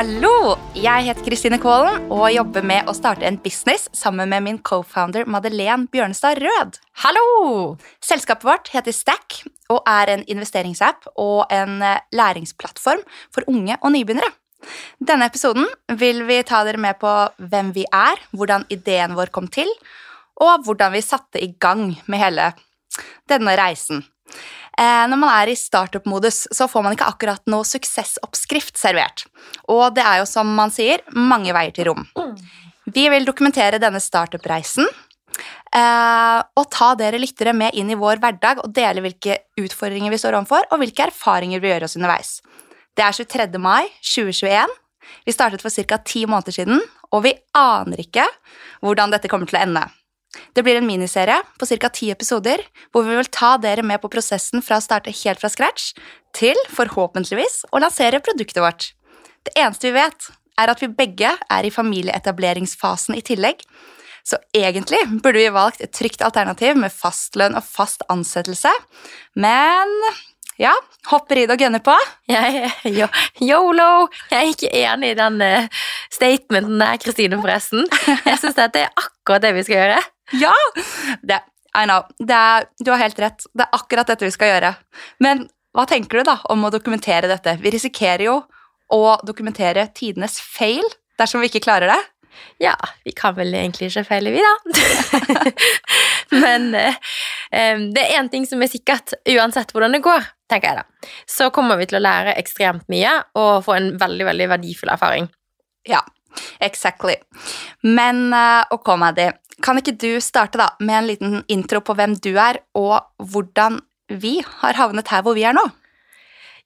Hallo! Jeg heter Kristine Kvålen og jobber med å starte en business sammen med min co-founder Madeleine Bjørnestad Rød. Hallo! Selskapet vårt heter Stack og er en investeringsapp og en eh, læringsplattform for unge og nybegynnere. Denne episoden vil vi ta dere med på hvem vi er, hvordan ideen vår kom til, og hvordan vi satte i gang med hele denne reisen. Eh, når man er i startup-modus, så får man ikke akkurat noe suksessoppskrift servert. Og det er jo, som man sier, mange veier til rom. Vi vil dokumentere denne startup-reisen. Eh, og ta dere lyttere med inn i vår hverdag og dele hvilke utfordringer vi står overfor, og hvilke erfaringer vi gjør oss underveis. Det er 23. mai 2021. Vi startet for ca. ti måneder siden, og vi aner ikke hvordan dette kommer til å ende. Det blir en miniserie på ca. ti episoder, hvor vi vil ta dere med på prosessen fra å starte helt fra scratch til forhåpentligvis å lansere produktet vårt. Det eneste vi vet, er at vi begge er i familieetableringsfasen i tillegg, så egentlig burde vi valgt et trygt alternativ med fastlønn og fast ansettelse, men ja, hopper i det og gønner på. Yo, yolo! Jeg er ikke enig i den uh, statementen der, Kristine, forresten. Jeg syns det er akkurat det vi skal gjøre. Ja! Det, I know. Det er, du har helt rett. Det er akkurat dette vi skal gjøre. Men hva tenker du da om å dokumentere dette? Vi risikerer jo å dokumentere tidenes feil dersom vi ikke klarer det. Ja, vi kan vel egentlig ikke feile, vi, da. Men eh, det er én ting som er sikkert, uansett hvordan det går, tenker jeg da. Så kommer vi til å lære ekstremt mye og få en veldig, veldig verdifull erfaring. Ja, exactly. Men uh, ok, Maddy, kan ikke du starte da med en liten intro på hvem du er, og hvordan vi har havnet her hvor vi er nå?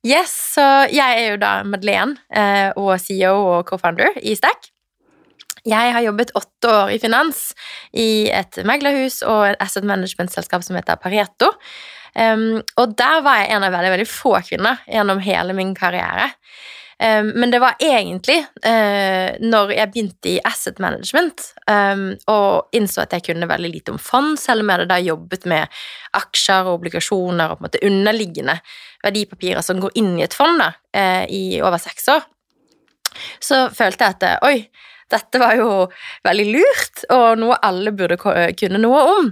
Yes, så jeg er jo da Madeleine eh, og CEO og co-founder i Stack. Jeg har jobbet åtte år i finans i et meglerhus og et asset management-selskap som heter Pareto. Og der var jeg en av veldig, veldig få kvinner gjennom hele min karriere. Um, men det var egentlig uh, når jeg begynte i asset management um, og innså at jeg kunne veldig lite om fond, selv om jeg hadde da jobbet med aksjer og obligasjoner og på en måte underliggende verdipapirer som går inn i et fond da, uh, i over seks år, så følte jeg at oi, dette var jo veldig lurt, og noe alle burde kunne noe om.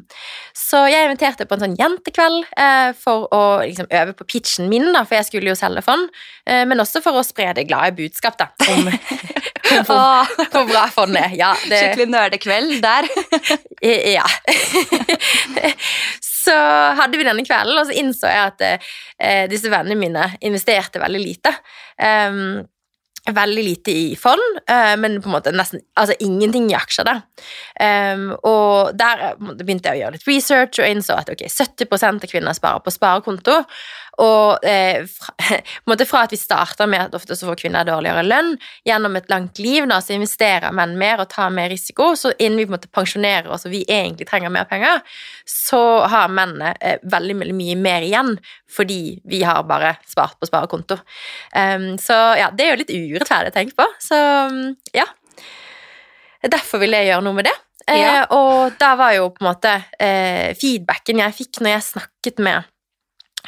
Så jeg inviterte på en sånn jentekveld eh, for å liksom, øve på pitchen min, da, for jeg skulle jo selge fond, eh, men også for å spre det glade budskap da, om, hvor, hvor, bra fond er. Ja, det... Skikkelig nerdekveld der. ja. så hadde vi denne kvelden, og så innså jeg at eh, disse vennene mine investerte veldig lite. Um, veldig lite i fond, uh, men på en måte nesten altså ingenting i aksjer. da. Um, og der begynte jeg å gjøre litt research og innså at ok, 70% av kvinner sparer på sparekonto. Og eh, fra, fra, at vi starter med at ofte så får kvinner dårligere lønn, gjennom et langt liv da, så investerer menn mer og tar mer risiko, så innen vi på en måte pensjonerer oss og vi egentlig trenger mer penger, så har mennene eh, veldig, mye mer igjen fordi vi har bare spart på sparekonto. Um, så ja, det er jo litt urettferdig å tenke på. Så ja. Derfor vil jeg gjøre noe med det. Ja. Eh, og da var jo på en måte eh, feedbacken jeg fikk når jeg snakket med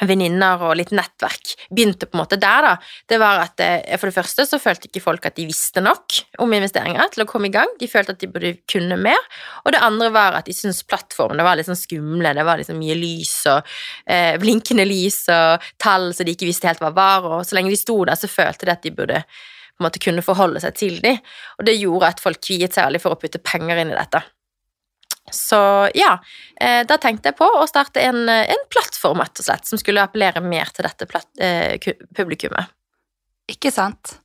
venninner og litt nettverk begynte på en måte der, da. Det var at eh, For det første så følte ikke folk at de visste nok om investeringer til å komme i gang. De følte at de burde kunne mer. Og det andre var at de syntes plattformene var litt sånn skumle. Det var liksom mye lys og eh, blinkende lys og tall så de ikke visste helt hva var, og så lenge de sto der, så følte de at de burde på en måte kunne forholde seg til dem. Og det gjorde at folk kviet seg veldig for å putte penger inn i dette. Så ja, eh, da tenkte jeg på å starte en, en plattform, rett og slett, som skulle appellere mer til dette eh, publikummet. Ikke sant.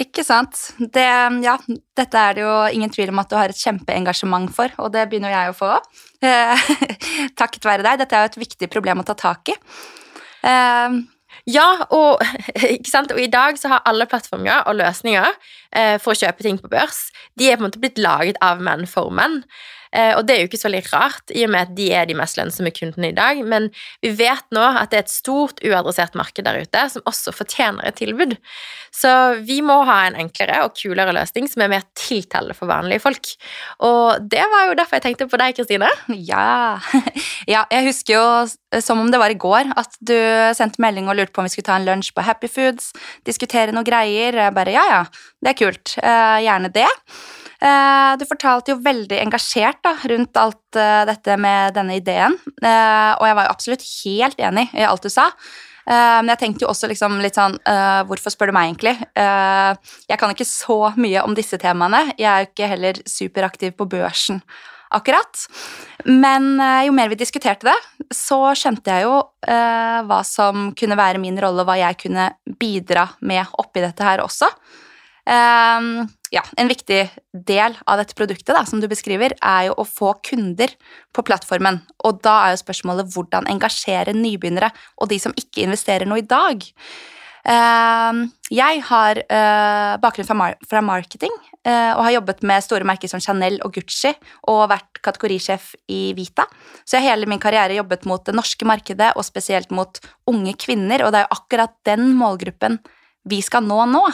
Ikke sant. Det, ja, dette er det jo ingen tvil om at du har et kjempeengasjement for, og det begynner jeg å få takket være deg. Dette er jo et viktig problem å ta tak i. Uh, ja, og, og, i dag så har alle plattformer og løsninger eh, for å kjøpe ting på børs, de er på en måte blitt laget av menn for menn. Eh, og det er jo ikke så veldig rart, i og med at de er de mest lønnsomme kundene i dag. Men vi vet nå at det er et stort uadressert marked der ute som også fortjener et tilbud. Så vi må ha en enklere og kulere løsning som er mer tiltalende for vanlige folk. Og det var jo derfor jeg tenkte på deg, Kristine. Ja. ja. Jeg husker jo som om det var i går at du sendte melding og lurte på om vi skulle ta en lunsj på Happy Foods, diskutere noen greier. Bare ja, ja, det er kult. Eh, gjerne det. Eh, du fortalte jo veldig engasjert da, rundt alt uh, dette med denne ideen, uh, og jeg var jo absolutt helt enig i alt du sa. Men jeg tenkte jo også liksom litt sånn Hvorfor spør du meg, egentlig? jeg kan ikke så mye om disse temaene. Jeg er jo ikke heller superaktiv på børsen akkurat. Men jo mer vi diskuterte det, så skjønte jeg jo hva som kunne være min rolle, og hva jeg kunne bidra med oppi dette her også. Um, ja, en viktig del av dette produktet da, som du beskriver, er jo å få kunder på plattformen. Og da er jo spørsmålet hvordan engasjere nybegynnere og de som ikke investerer noe i dag. Uh, jeg har uh, bakgrunn fra, marketing uh, og har jobbet med store merker som Chanel og Gucci og vært kategorisjef i Vita. Så jeg har hele min karriere jobbet mot det norske markedet og spesielt mot unge kvinner, og det er jo akkurat den målgruppen vi skal nå nå.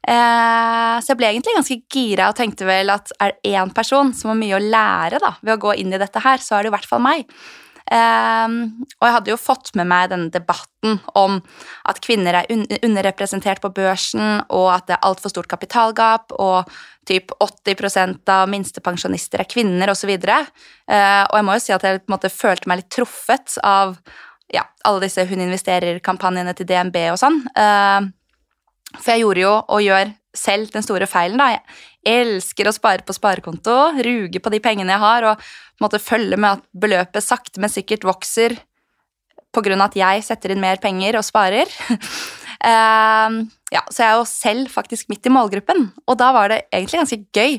Eh, så jeg ble egentlig ganske gira og tenkte vel at er det én person som har mye å lære da, ved å gå inn i dette her, så er det i hvert fall meg. Um, og jeg hadde jo fått med meg denne debatten om at kvinner er un underrepresentert på børsen, og at det er altfor stort kapitalgap, og typ 80% av minstepensjonister er kvinner, osv. Uh, eh, og jeg må jo si at jeg på en måte følte meg litt truffet av ja, alle disse Hun investerer-kampanjene til DNB og sånn. Uh, for jeg gjorde jo, og gjør selv, den store feilen. da. Jeg elsker å spare på sparekonto, ruge på de pengene jeg har, og måte følge med at beløpet sakte, men sikkert vokser på grunn av at jeg setter inn mer penger og sparer. uh, ja, så jeg er jo selv faktisk midt i målgruppen, og da var det egentlig ganske gøy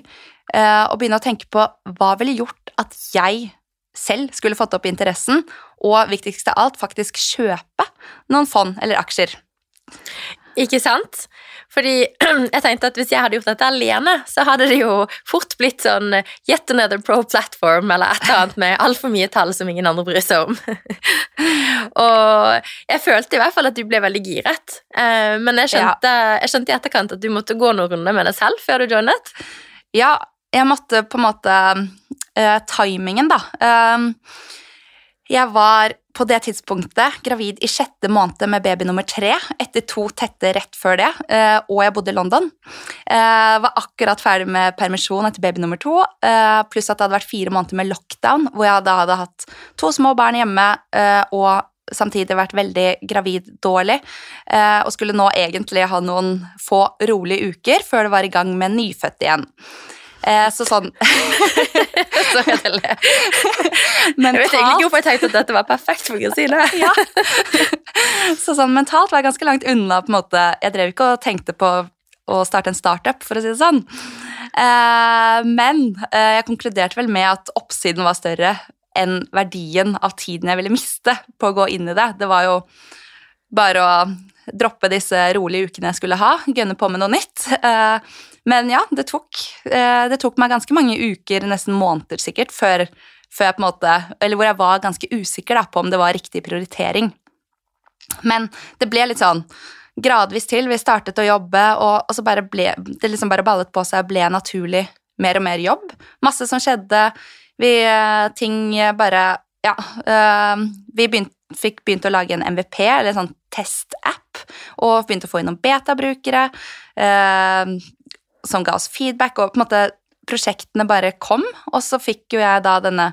uh, å begynne å tenke på hva ville gjort at jeg selv skulle fått opp interessen, og viktigst av alt, faktisk kjøpe noen fond eller aksjer. Ikke sant? Fordi jeg tenkte at hvis jeg hadde gjort dette alene, så hadde det jo fort blitt sånn yet another pro platform eller et eller annet med altfor mye tall som ingen andre bryr seg om. og jeg følte i hvert fall at du ble veldig giret. Eh, men jeg skjønte, jeg skjønte, i etterkant at du måtte gå noen runder med deg selv før du joinet. Ja, jeg måtte på en måte uh, Timingen, da. Uh, jeg var på det tidspunktet gravid i sjette måned med baby nummer tre, etter to tette rett før det, eh, og jeg bodde i London. Jeg eh, var akkurat ferdig med permisjon etter baby nummer to, eh, pluss at det hadde vært fire måneder med lockdown, hvor jeg da hadde hatt to små barn hjemme og samtidig vært veldig gravid dårlig, og skulle nå egentlig ha noen få rolige uker før det var i gang med nyfødt igjen. Eh, så sånn Så jeg det Mentalt... Jeg vet egentlig ikke hvorfor jeg tenkte at dette var perfekt for Kristine. ja. Så sånn mentalt var jeg ganske langt unna. på en måte. Jeg drev ikke og tenkte på å starte en startup, for å si det sånn. Eh, men eh, jeg konkluderte vel med at oppsiden var større enn verdien av tiden jeg ville miste på å gå inn i det. Det var jo bare å droppe disse rolige ukene jeg skulle ha, gønne på med noe nytt. Men ja, det tok, eh, det tok meg ganske mange uker, nesten måneder sikkert, før, før, jeg på en måte Eller hvor jeg var ganske usikker da, på om det var riktig prioritering. Men det ble litt sånn gradvis til. Vi startet å jobbe, og, og så bare ble det liksom bare ballet på seg og ble naturlig mer og mer jobb. Masse som skjedde. Vi eh, Ting bare Ja. Øh, vi begynt, fikk begynt å lage en MVP, eller en sånn testapp, og begynte å få inn noen betabrukere. Uh, som ga oss feedback, og på en måte prosjektene bare kom. Og så fikk jo jeg da denne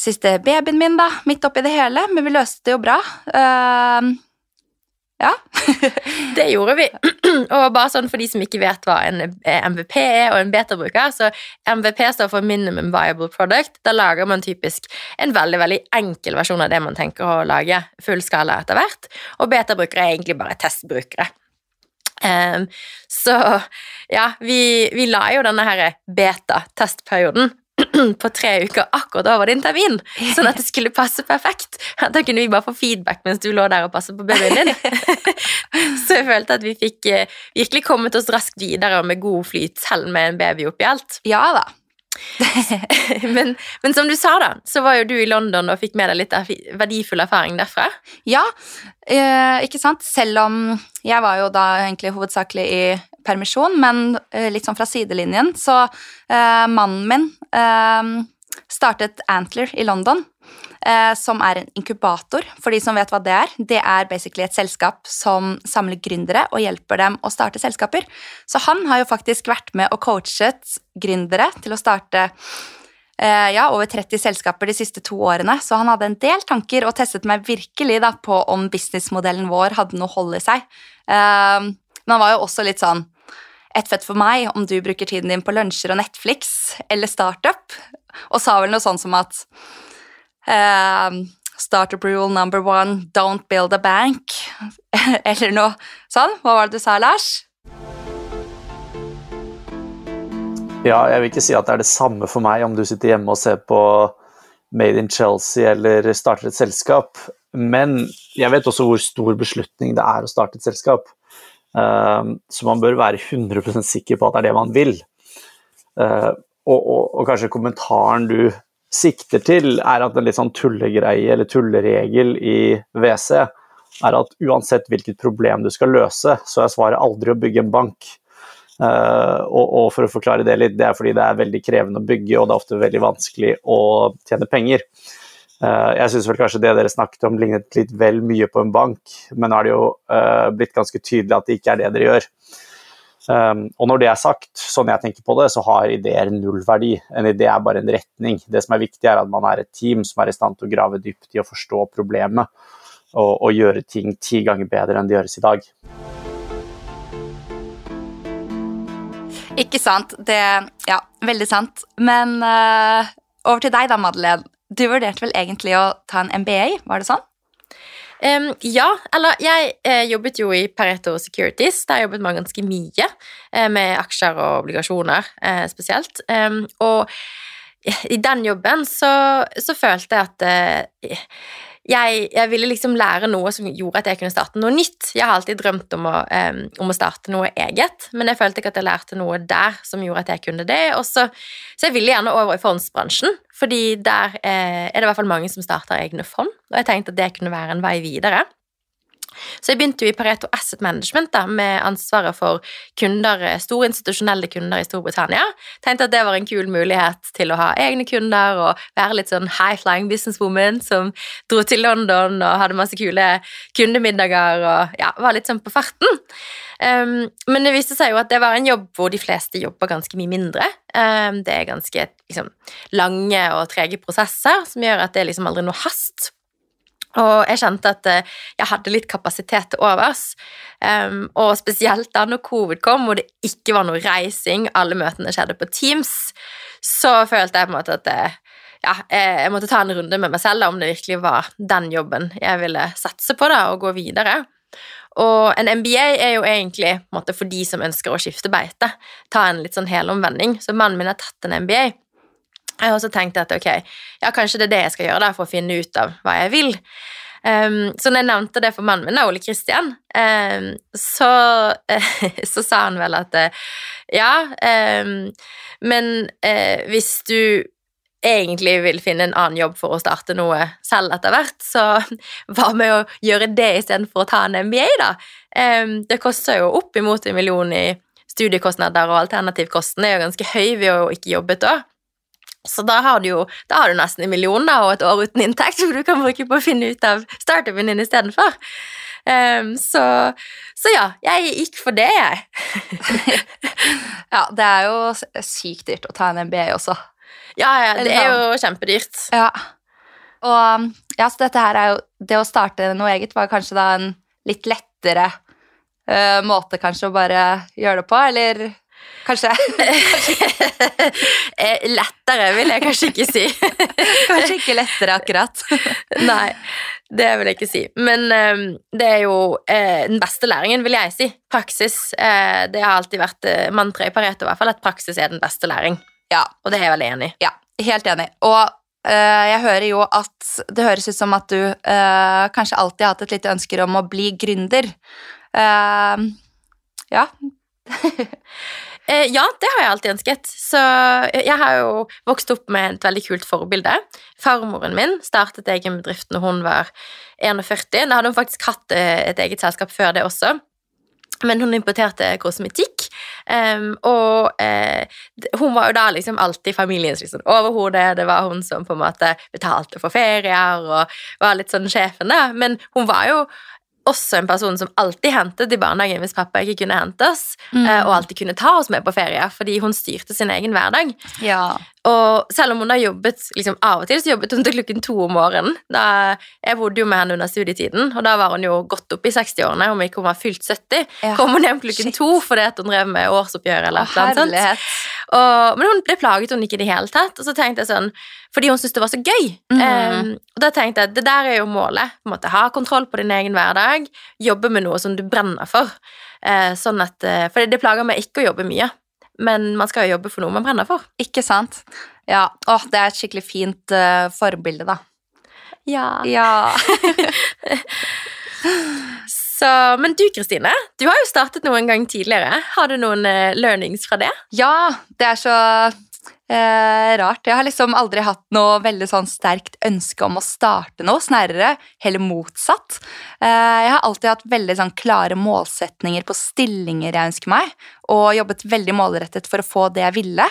siste babyen min da, midt oppi det hele, men vi løste det jo bra. Uh, ja. det gjorde vi. Og bare sånn for de som ikke vet hva en MVP er og en beta-bruker, så MVP står for Minimum Viable Product. Da lager man typisk en veldig veldig enkel versjon av det man tenker å lage fullskala etter hvert. Og beta-brukere er egentlig bare testbrukere. Um, så ja, vi, vi, la jo denne her beta-testperioden på tre uker akkurat over din termin, sånn at det skulle passe perfekt. Da kunne vi bare få feedback mens du lå der og passet på babyen din. så jeg følte at vi fikk eh, virkelig kommet oss raskt videre med god flyt selv med en baby oppi alt. Ja da. men, men som du sa, da, så var jo du i London og fikk med deg litt verdifull erfaring derfra. Ja, eh, ikke sant? Selv om jeg var jo da egentlig hovedsakelig i permisjon, men eh, litt sånn fra sidelinjen, så eh, mannen min eh, startet Antler i London, som er en inkubator. For de som vet hva det er, det er basically et selskap som samler gründere og hjelper dem å starte selskaper. Så han har jo faktisk vært med og coachet gründere til å starte Eh, ja, over 30 selskaper de siste to årene, så han hadde en del tanker og testet meg virkelig da, på om businessmodellen vår hadde noe hold i seg. Eh, men han var jo også litt sånn Ett fett for meg om du bruker tiden din på lunsjer og Netflix eller startup, og sa vel noe sånn som at eh, Startup rule number one, don't build a bank. eller noe sånn. Hva var det du sa, Lars? Ja, jeg vil ikke si at det er det samme for meg om du sitter hjemme og ser på Made in Chelsea eller starter et selskap, men jeg vet også hvor stor beslutning det er å starte et selskap. Um, så man bør være 100% sikker på at det er det man vil. Uh, og, og, og, kanskje kommentaren du sikter til, er at en litt sånn tullegreie eller tulleregel i WC er at uansett hvilket problem du skal løse, så er svaret aldri å bygge en bank. Uh, og, og, for å forklare det litt, det er fordi det er veldig krevende å bygge, og det er ofte veldig vanskelig å tjene penger. Uh, jeg syns vel kanskje det dere snakket om lignet litt vel mye på en bank, men nå er det jo uh, blitt ganske tydelig at det ikke er det dere gjør. Um, og når det er sagt, sånn jeg tenker på det, så har ideer null verdi. En idé er bare en retning. Det som er viktig, er at man er et team som er i stand til å grave dypt i å forstå problemet, og, og gjøre ting ti ganger bedre enn det gjøres i dag. Ikke sant. Det Ja, veldig sant. Men uh, over til deg da, Madeleine. Du vurderte vel egentlig å ta en MBA, var det sånn? Um, ja, eller jeg eh, jobbet jo i Pareto Securities. Der jobbet man ganske mye eh, med aksjer og obligasjoner eh, spesielt. Um, og i den jobben så, så følte jeg at eh, jeg, jeg, ville liksom lære noe som gjorde at jeg kunne starte noe nytt. Jeg har alltid drømt om å, um, om å starte noe eget, men jeg følte ikke at jeg lærte noe der som gjorde at jeg kunne det. Også, så jeg ville gjerne over i fondsbransjen, fordi der eh, er det i hvert fall mange som starter egne fond, og jeg tenkte at det kunne være en vei videre. Så jeg begynte jo i Pareto Asset Management da, med ansvaret for kunder, store institusjonelle kunder i Storbritannia. Tenkte at det var en kul mulighet til å ha egne kunder og være litt sånn high-flying businesswoman som dro til London og hadde masse kule kundemiddager og ja, var litt sånn på farten. Um, men det viste seg jo at det var en jobb hvor de fleste jobber ganske mye mindre. Um, det er ganske liksom, lange og trege prosesser som gjør at det liksom aldri noe hast og jeg kjente at eh, jeg hadde litt kapasitet til overs. Um, og spesielt da når covid kom, og det ikke var noe reising, alle møtene skjedde på Teams, så følte jeg på en måte at det, ja, jeg måtte ta en runde med meg selv om det virkelig var den jobben jeg ville satse på da, og gå videre. Og en MBA er jo egentlig måte, for de som ønsker å skifte beite. Ta en litt sånn helomvending. Så mannen min har tatt en MBA. Jeg har også tenkt at ok, ja, kanskje det er det jeg skal gjøre da, for å finne ut av hva jeg vil. Um, så når jeg nevnte det for mannen min, Ole Kristian, um, så, uh, så, sa han vel at uh, ja, um, men uh, hvis du egentlig vil finne en annen jobb for å starte noe selv etter hvert, så hva med å gjøre det istedenfor å ta en MBA, da? det koster jo oppimot en million i studiekostnader, og alternativkosten er jo ganske høy ved å ikke jobbe et. Så da har, du jo, da har du nesten en million da, og et år uten inntekt som du kan bruke på å finne ut av startupen din istedenfor. Um, så, så ja, jeg gikk for det, jeg. ja, det er jo sykt dyrt å ta en MBA også. Ja, ja, det er jo kjempedyrt. Ja. Og ja, så dette her er jo Det å starte noe eget var kanskje da en litt lettere uh, måte kanskje å bare gjøre det på, eller Kanskje. Eh, lettere vil jeg kanskje ikke si. kanskje ikke lettere, akkurat. Nei, det vil jeg ikke si. Men um, det er jo uh, den beste læringen, vil jeg si. Praksis. Uh, det har alltid vært uh, mantra i Pareto, i hvert fall, at praksis er den beste læring. Ja. Og det er jeg veldig enig i. Ja, helt enig. Og jeg hører jo at det høres ut som at du kanskje alltid har hatt et lite ønske om å bli gründer. ja. Eh, ja, det har jeg alltid ønsket. Så jeg har jo vokst opp med et veldig kult forbilde. Farmoren min startet egen bedrift når hun var 41. Da hadde hun faktisk hatt eh, et eget selskap før det også. Men hun importerte kosmetikk, um, og uh, hun var jo da liksom alltid familiens liksom, overhode. Det var hun som på en måte betalte for ferier og var litt sånn sjefen, da. Men hun var jo også en person som alltid hentet i barnehagen hvis pappa ikke kunne hente oss, Mm. eh, og alltid kunne ta oss med på ferie, fordi hun styrte sin egen hverdag. Ja. Og selv om hun har jobbet liksom av og til, så jobbet hun til klokken to om morgenen. Da, jeg bodde jo med henne under studietiden, og da var hun jo godt oppe i 60-årene, om ikke hun var fylt 70. Ja. Kom hun hjem klokken Shit. to fordi at hun drev med årsoppgjør eller eller sånt. Og, men hun, det plaget hun ikke i det hele tatt. Og så tenkte jeg sånn, Fordi hun syntes det var så gøy. Mm. Um, og da tenkte jeg det der er jo målet. på en måte Ha kontroll på din egen hverdag. Jobbe med noe som du brenner for. Uh, sånn at, uh, for det plager meg ikke å jobbe mye, men man skal jo jobbe for noe man brenner for. Ikke sant? Ja. Åh, det er et skikkelig fint uh, forbilde, da. Ja. Ja. Så, men du Kristine, du har jo startet noe en gang tidligere. Har du noen eh, learnings fra det? Ja, det er så eh, rart. Jeg har liksom aldri hatt noe veldig sånn sterkt ønske om å starte noe, snarere heller motsatt. Eh, jeg har alltid hatt veldig sånn klare målsetninger på stillinger jeg ønsker meg, og jobbet veldig målrettet for å få det jeg ville.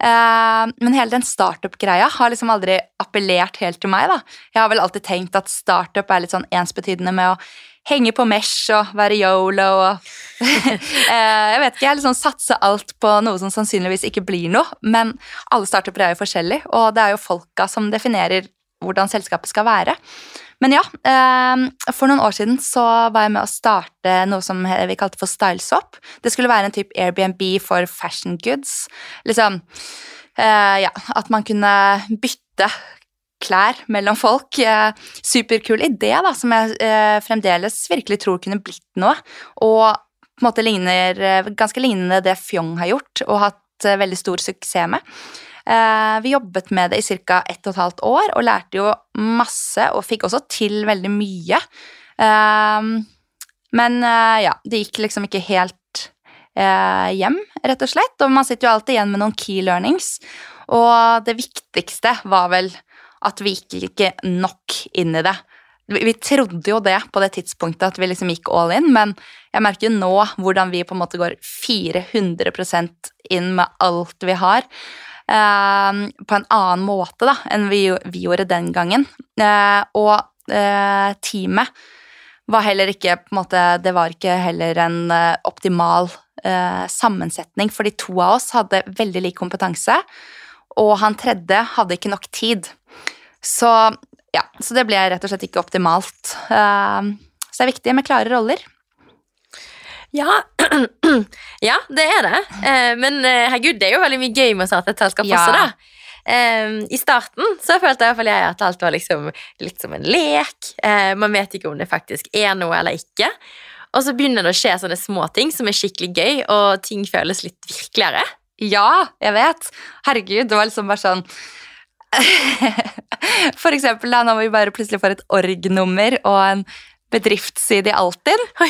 Eh, men hele den startup-greia har liksom aldri appellert helt til meg. da. Jeg har vel alltid tenkt at startup er litt sånn ensbetydende med å henge på mesh og være yolo og Eh, Jeg vet ikke, jeg liksom satser alt på noe som sannsynligvis ikke blir noe, men alle startuper er jo forskjellige, og det er jo folka som definerer hvordan selskapet skal være. Men ja, eh, for noen år siden så var jeg med å starte noe som vi kalte for Styleswap. Det skulle være en type Airbnb for fashion goods. Liksom, eh, ja, at man kunne bytte klær mellom folk. Eh, superkul idé, da, som jeg eh, fremdeles virkelig tror kunne blitt noe. Og på en måte ligner, eh, ganske lignende det Fjong har gjort, og hatt veldig stor suksess med. Vi jobbet med det i ca. ett og et halvt år, og lærte jo masse, og fikk også til veldig mye. Men ja, det gikk liksom ikke helt hjem, rett og slett. Og man sitter jo alltid igjen med noen key learnings. Og det viktigste var vel at vi gikk ikke nok inn i det. Vi trodde jo det på det tidspunktet at vi liksom gikk all in, men jeg merker jo nå hvordan vi på en måte går 400% inn med alt vi har. eh, på en annen måte da, enn vi, vi gjorde den gangen. Eh, og eh, teamet var heller ikke på en måte, Det var ikke heller en eh, optimal eh, sammensetning, fordi to av oss hadde veldig lik kompetanse, og han tredje hadde ikke nok tid. Så ja, så det ble rett og slett ikke optimalt. Eh, så det er viktig med klare roller. Ja, ja det er det. Eh, men eh, herregud, det er jo veldig mye gøy med å starte et selskap Ja. også, da. Um, I starten så følte jeg, jeg at alt var liksom litt som en lek. Uh, man vet ikke om det faktisk er noe eller ikke. Og så begynner det å skje sånne små ting som er skikkelig gøy, og ting føles litt virkeligere. Ja, jeg vet. Herregud, det var liksom bare sånn For eksempel da, når vi bare plutselig får et org-nummer og en bedriftsside i Altinn.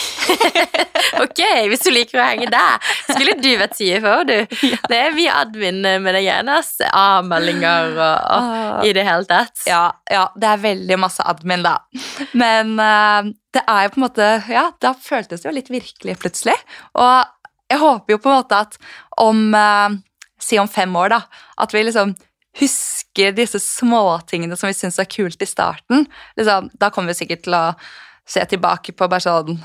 Ok, hvis du liker å henge der, skulle du vært CFO, du. Det er mye admin med det igjen, ass. A-meldinger og, og i det hele tatt. Ja, ja, det er veldig masse admin, da. Men uh, det er jo på en måte Ja, da føltes det jo litt virkelig plutselig. Og jeg håper jo på en måte at om eh, Si om fem år, da. At vi liksom husker disse småtingene som vi syns var kult i starten. Liksom, da kommer vi sikkert til å se tilbake på bare sånn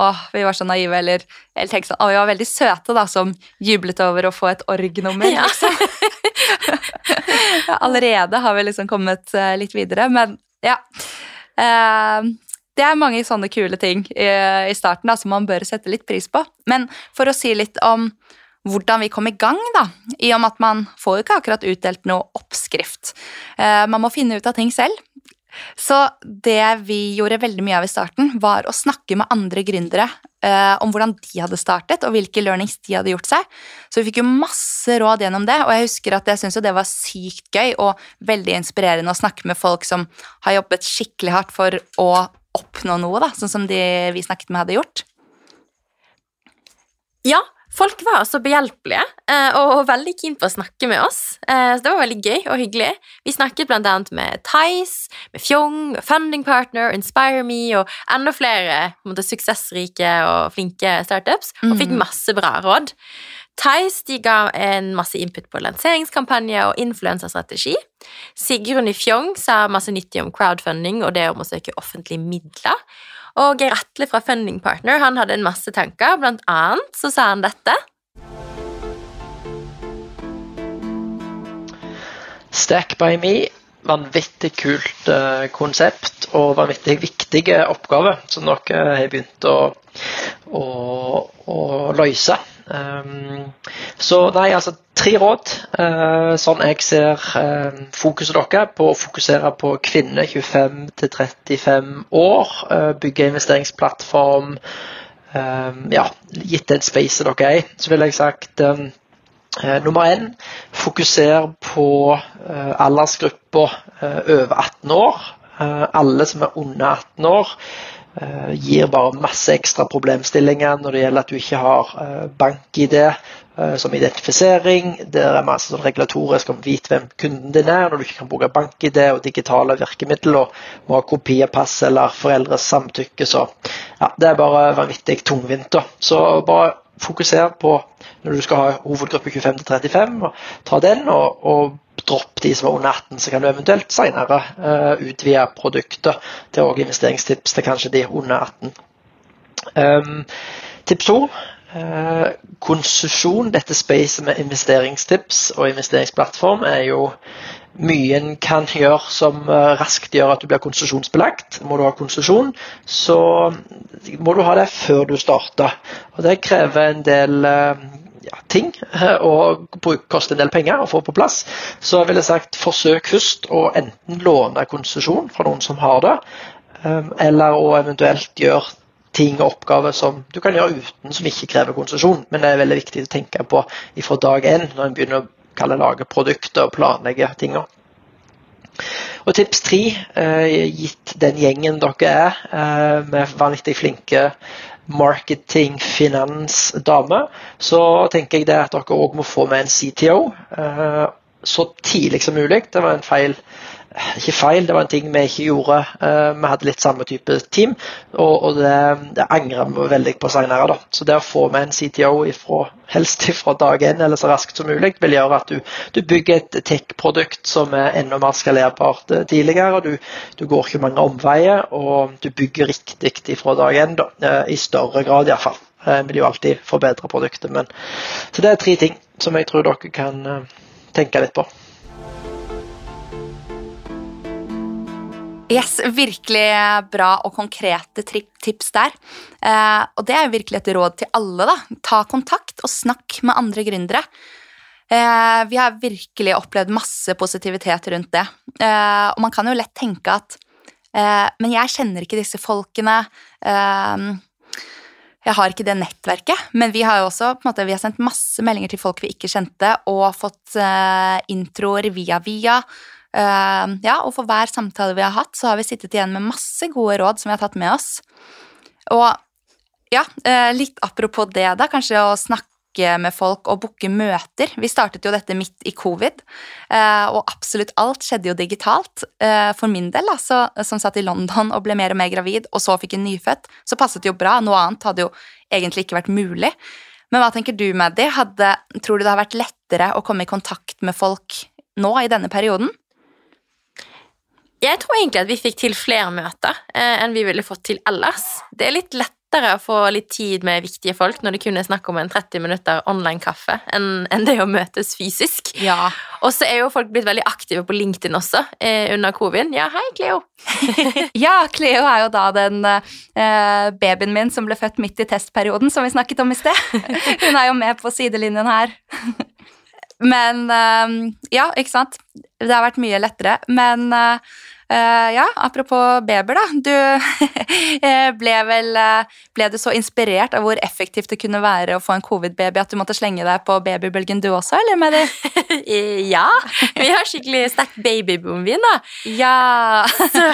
Åh, vi var så naive, eller, eller tenk sånn Å, vi var veldig søte, da, som jublet over å få et org-nummer, Ja. liksom. Allerede har vi liksom kommet eh, litt videre, men ja. Eh, det er mange sånne kule ting i, i starten da, som man bør sette litt pris på. Men for å si litt om hvordan vi kom i gang, da, i og med at man får jo ikke akkurat utdelt noe oppskrift. Eh, man må finne ut av ting selv. Så det vi gjorde veldig mye av i starten, var å snakke med andre gründere eh, om hvordan de hadde startet, og hvilke learnings de hadde gjort seg. Så vi fikk jo masse råd gjennom det, og jeg husker at jeg syntes det var sykt gøy og veldig inspirerende å snakke med folk som har jobbet skikkelig hardt for å oppnå noe, da, sånn som de vi snakket med, hadde gjort. Ja, folk var så behjelpelige eh, og veldig keen på å snakke med oss. Eh, så det var veldig gøy og hyggelig. Vi snakket blant annet med Tice, med Fjong, Funding Partner, Inspire Me og enda flere måte, suksessrike og flinke startups, og fikk Mm. masse bra råd. Tice de ga en masse input på lanseringskampanje og influensastrategi. Sigrun i Fjong sa masse nyttig om crowdfunding og det om å søke offentlige midler. Og Geir Atle fra Funding Partner han hadde en masse tanker, blant annet så sa han dette. Stack by me, vanvittig kult eh, konsept og vanvittig viktige oppgaver som dere har begynt å, å, å løse. Um, så nei, altså tre råd, uh, sånn jeg ser uh, fokuset deres på å fokusere på kvinner 25 til 35 år, Uh, bygge investeringsplattform, Um, ja, gitt den spacet dere er i, så ville jeg sagt Eh, nummer én, fokuser på eh, aldersgruppa eh, over 18 år. Eh, alle som er under 18 år, eh, gir bare masse ekstra problemstillinger når det gjelder at du ikke har eh, bank-ID eh, som identifisering. Der er masse sånn regulatorisk om vite hvem kunden din er, når du ikke kan bruke bank-ID og digitale virkemidler og må ha kopi av pass eller foreldres samtykke. Så ja, det er bare vanvittig tungvint. Så bare fokuser på når du skal ha hovedgruppe 25 til 35, og ta den, og, og dropp de som er under 18, så kan du eventuelt senere uh, utvide produktet til også investeringstips til kanskje de under 18. Um, tips 2. Uh, konsesjon, dette spacet med investeringstips og investeringsplattform, er jo mye en kan gjøre som uh, raskt gjør at du blir konsesjonsbelagt. Må du ha konsesjon, så må du ha det før du starter. Og Det krever en del uh, ja, ting og koste en del penger å få på plass. Så jeg sagt forsøk først å enten låne konsesjon fra noen som har det, um, eller å eventuelt gjøre ting og oppgaver som du kan gjøre uten som ikke krever konsesjon. Men det er veldig viktig å tenke på fra dag én når en begynner å lage produkter og planlegge tinga. Og tips tre, eh, gitt den gjengen dere er, eh, med vanvittig flinke marketing, finans, damer, så tenker jeg det at dere òg må få med en CTO eh, så tidlig som mulig. Det var en feil ikke feil, det var en ting vi ikke gjorde. Uh, vi hadde litt samme type team, og, det, det angrer vi veldig på senere. Da. Så det å få med en CTO ifra, helst fra dag én eller så raskt som mulig, vil gjøre at du, du bygger et tech-produkt som er enda mer skalerbart uh, tidligere. Du, du, går ikke mange omveier, og du bygger riktig fra dag én, da, uh, i større grad iallfall. Jeg vil jo alltid forbedre produktet, men Så det er tre ting som jeg tror dere kan tenke litt på. Yes, Virkelig bra og konkrete tips der. Eh, og det er virkelig et råd til alle. da. Ta kontakt og snakk med andre gründere. Eh, vi har virkelig opplevd masse positivitet rundt det. Eh, og man kan jo lett tenke at eh, Men jeg kjenner ikke disse folkene. Eh, jeg har ikke det nettverket. Men vi har jo også på en måte, vi har sendt masse meldinger til folk vi ikke kjente, og fått uh, introer via via. Uh, ja, og for hver samtale vi har hatt, så har vi sittet igjen med masse gode råd som vi har tatt med oss. Og ja, uh, litt apropos det, da, kanskje å snakke med folk og booke møter. Vi startet jo dette midt i covid, uh, og absolutt alt skjedde jo digitalt. for min del, altså, som satt i London og ble mer og mer gravid, og så fikk en nyfødt, så passet det jo bra. Noe annet hadde jo egentlig ikke vært mulig. Men hva tenker du, Maddy? Tror du det har vært lettere å komme i kontakt med folk nå i denne perioden? Jeg tror egentlig at vi fikk til flere møter eh, enn vi ville fått til ellers. Det er litt lettere å få litt tid med viktige folk når det kun er snakk om en 30 minutter online-kaffe, enn, en det å møtes fysisk. Ja. Og så er jo folk blitt veldig aktive på LinkedIn også eh, under covid. Ja, hei, Cleo. ja, Cleo er jo da den eh, babyen min som ble født midt i testperioden, som vi snakket om i sted. Hun er jo med på sidelinjen her. Men eh, ja, ikke sant. Det har vært mye lettere. Men uh, ja, apropos Beber, da. Du ble vel Ble du så inspirert av hvor effektivt det kunne være å få en covid-baby at du måtte slenge deg på babybølgen du også, eller med det? ja. Vi har skikkelig sterk babyboom, vi nå. Ja. så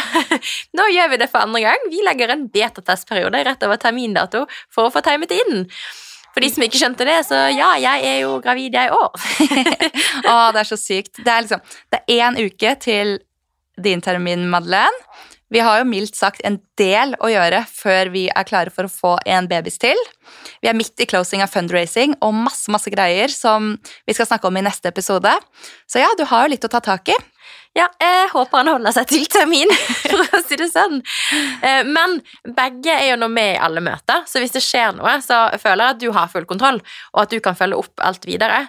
nå gjør vi det for andre gang. Vi legger en betatestperiode rett over termindato for å få timet inn. For For de som ikke skjønte det, så ja, jeg er jo gravid, jeg òg. Å, det er så sykt. Det er liksom Det er én uke til din termin, Madeleine. Vi har jo mildt sagt en del å gjøre før vi er klare for å få en babys til. Vi er midt i closing av fundraising og masse masse greier som vi skal snakke om i neste episode. Så ja, du har jo litt å ta tak i. Ja, jeg håper han holder seg til termin, for å si det sånn. Eh, Men begge er jo nå med i alle møter, så hvis det skjer noe, så føler jeg at du har full kontroll, og at du kan følge opp alt videre.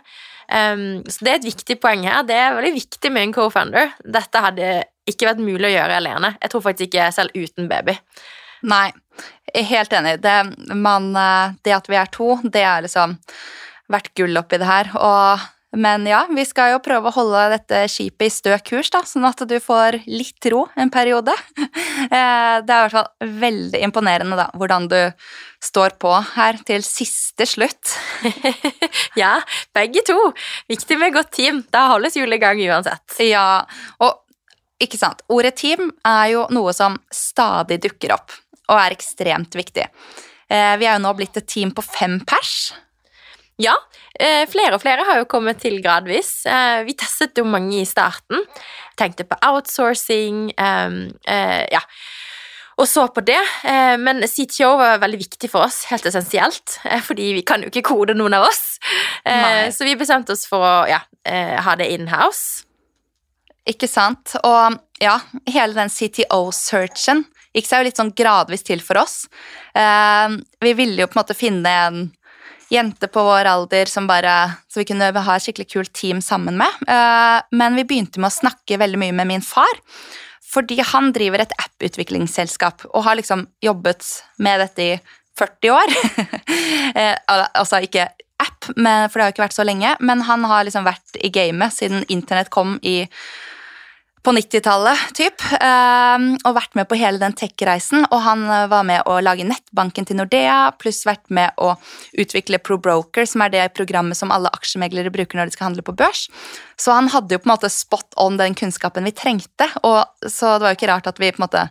Um, så det er et viktig poeng her. Det er veldig viktig med en co-founder. Dette hadde ikke vært mulig å gjøre alene. Jeg tror faktisk ikke selv uten baby. Nei, jeg er helt enig. Det, man, eh, det at vi er to, det har liksom vært gull oppi det her. Og, men ja, vi skal jo prøve å holde dette skipet i stø kurs, da, sånn at du får litt ro en periode. Eh, Det er i hvert fall veldig imponerende da, hvordan du står på her til siste slutt. Ja, begge to. Viktig med godt team. Da holdes hjulet i gang uansett. Ja, og ikke sant, ordet team er jo noe som stadig dukker opp, og er ekstremt viktig. Eh, Vi er jo nå blitt et team på fem pers. Ja, eh, flere og flere har jo kommet til gradvis. Eh, Vi testet jo mange i starten. Tenkte på outsourcing, ehm, eh, ja. Og så på det, men CTO var veldig viktig for oss, helt essensielt, fordi vi kan jo ikke kode noen av oss. Nei. Så vi bestemte oss for å ja, ha det in-house. Ikke sant? Og ja, hele den CTO-searchen gikk seg jo litt sånn gradvis til for oss. Eh, vi ville jo på en måte finne en jente på vår alder som bare, så vi kunne ha et skikkelig kult team sammen med. Eh, men vi begynte med å snakke veldig mye med min far, fordi han driver et app-utviklingsselskap og har liksom jobbet med dette i 40 år. Eh, altså ikke app, for det har ikke vært så lenge, men han har liksom vært i gamet siden internett kom i på 90-tallet, typ, ehm, og vært med på hele den tech-reisen. Og han eh, var med å lage nettbanken til Nordea, pluss vært med å utvikle ProBroker, som er det programmet som alle aksjemeglere bruker når de skal handle på børs. Så han hadde jo på en måte spot on den kunnskapen vi trengte, og så det var jo ikke rart at vi på en måte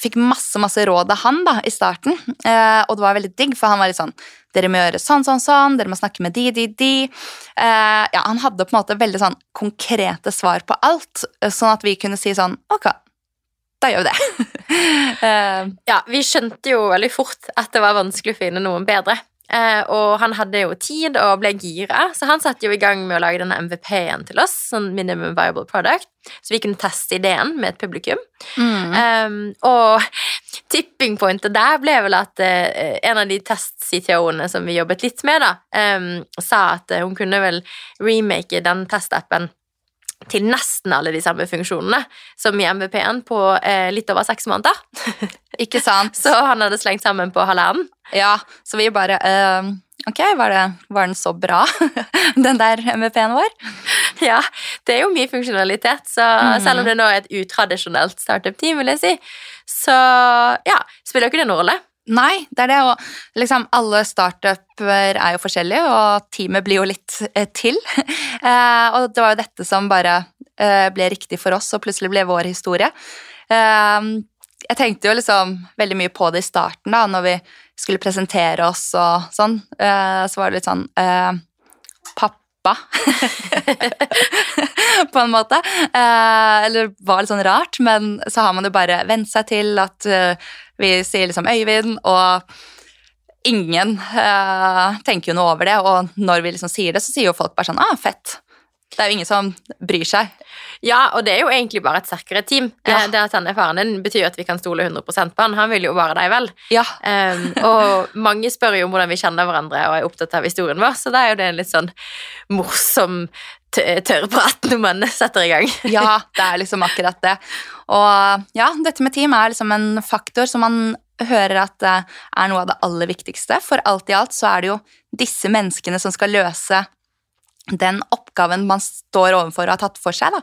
fikk masse masse råd av han da, i starten, eh, og det var veldig digg, for han var litt sånn dere må gjøre sånn, sånn, sånn, dere må snakke med de, de, de. Eh, ja, han hadde på en måte veldig sånn konkrete svar på alt, eh, sånn at vi kunne si sånn, ok, da gjør vi det. eh, Ja, vi skjønte jo veldig fort at det var vanskelig å finne noen bedre. Eh, og han hadde jo tid og ble gira, så han satte jo i gang med å lage denne MVP-en til oss, sånn Minimum Viable Product, så vi kunne teste ideen med et publikum. mm, Um, og tipping pointet der ble vel at uh, en av de test-CTO-ene som vi jobbet litt med, da, um, sa at eh, hun kunne vel remake den testappen til nesten alle de samme funksjonene som i MVP-en på eh, litt over seks måneder. ikke sant? Så han hadde slengt sammen på halvannen. Ja, så vi bare, uh, ok, var, det, var den så bra, den der MVP-en vår? Ja, det er jo mye funksjonalitet, så mm. selv om det nå er et utradisjonelt startup-team, vil jeg si, så ja, spiller ikke det noen rolle. Nei, det er det, og liksom alle startuper er jo forskjellige, og teamet blir jo litt eh, til. Eh, og det var jo dette som bare eh, ble riktig for oss, og plutselig ble vår historie. Jeg tenkte jo liksom veldig mye på det i starten, da, når vi skulle presentere oss og sånn. Så var det litt sånn Pappa. på en måte. Eller var litt sånn rart, men så har man jo bare vent seg til at vi sier liksom Øyvind, og ingen eh, tenker jo noe over det, og når vi liksom sier det, så sier jo folk bare sånn ah, fett. Det er jo ingen som bryr seg. Ja, og det er jo egentlig bare et sterkere team. Ja. Eh, Det at han er faren din, betyr at vi kan stole 100% på han. Han vil jo bare deg vel. Ja, Um, og mange spør jo om hvordan vi kjenner hverandre og er opptatt av historien vår, så da er jo det en litt sånn morsom tørrprat når man setter i gang. ja, det er liksom akkurat det. Og ja, dette med team er liksom en faktor som man hører at det er noe av det aller viktigste. For alt i alt så er det jo disse menneskene som skal løse den oppgaven man står overfor og har tatt for seg. Da.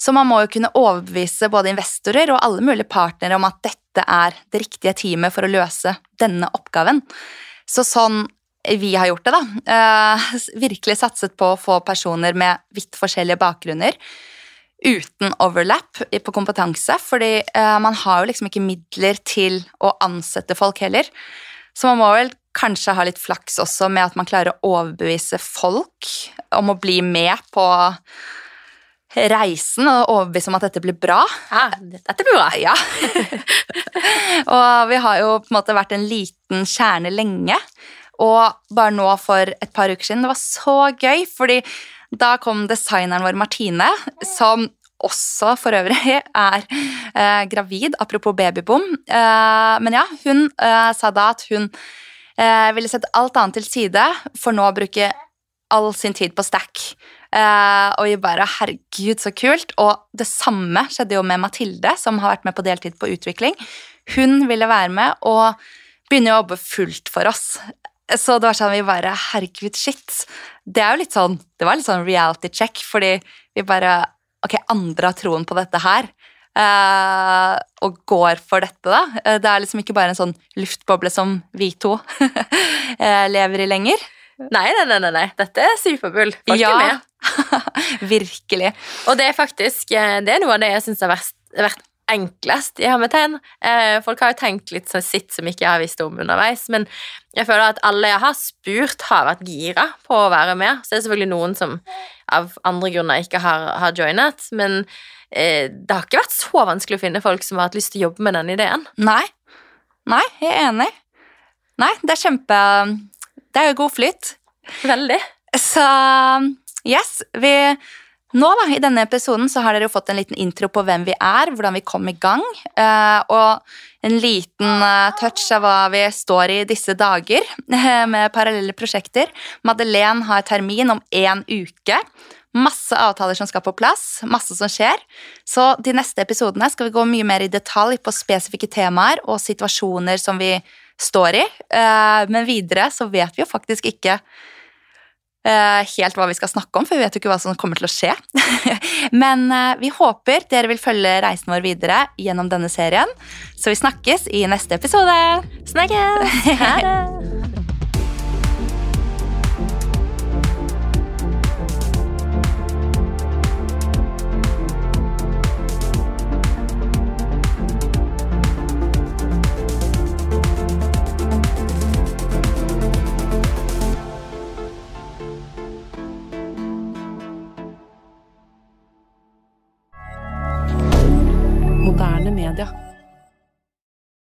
Så man må jo kunne overbevise både investorer og alle mulige partnere om at dette er det riktige teamet for å løse denne oppgaven. Så sånn vi har gjort det, da. Eh, virkelig satset på å få personer med vidt forskjellige bakgrunner uten overlap på kompetanse, fordi eh, man har jo liksom ikke midler til å ansette folk heller. Så man må vel kanskje ha litt flaks også med at man klarer å overbevise folk om å bli med på reisen og overbevise om at dette blir bra. Ja, dette blir bra. Ja. og vi har jo på en måte vært en liten kjerne lenge. Og bare nå for et par uker siden, det var så gøy, fordi da kom designeren vår Martine, som også for øvrig er eh, gravid, apropos babybom. Eh, men ja, hun eh, sa da at hun eh, ville sette alt annet til side for nå å bruke all sin tid på Stack. Eh, og vi bare Herregud, så kult. Og det samme skjedde jo med Mathilde, som har vært med på deltid på utvikling. Hun ville være med og begynne å jobbe fullt for oss. Så det var sånn vi bare Herregud, shit. Det er jo litt sånn Det var litt sånn reality check, fordi vi bare Ok, andre har troen på dette her. Eh, og går for dette, da. Eh, Det er liksom ikke bare en sånn luftboble som vi to eh, lever i lenger. Nei, nei, nei, nei. Dette er superbull. Folk Ja. er med. Virkelig. Og det er faktisk det er noe av det jeg syns har vært, vært enklest i hermetegn. Eh, folk har jo tenkt litt så sitt som ikke jeg har visst om underveis, men jeg føler at alle jeg har spurt, har vært gira på å være med. Så det er selvfølgelig noen som av andre grunner ikke har, har joinet, men eh, det har ikke vært så vanskelig å finne folk som har hatt lyst til å jobbe med den ideen. Nei. Nei, jeg er enig. Nei, det er kjempe Det er jo god flyt. Veldig. Så yes, vi Nå da, i denne episoden så har dere fått en liten intro på hvem vi er, hvordan vi kom i gang, eh, og en liten eh, touch av hva vi står i disse dager eh, med parallelle prosjekter. Madeleine har termin om én uke. Masse avtaler som skal på plass, masse som skjer. Så de neste episodene skal vi gå mye mer i detalj på spesifikke temaer og situasjoner som vi står i. Men videre så vet vi jo faktisk ikke helt hva vi skal snakke om, for vi vet jo ikke hva som kommer til å skje. Men eh, vi håper dere vil følge reisen vår videre gjennom denne serien. Så vi snakkes i neste episode. Snakkes! Ha det! regarder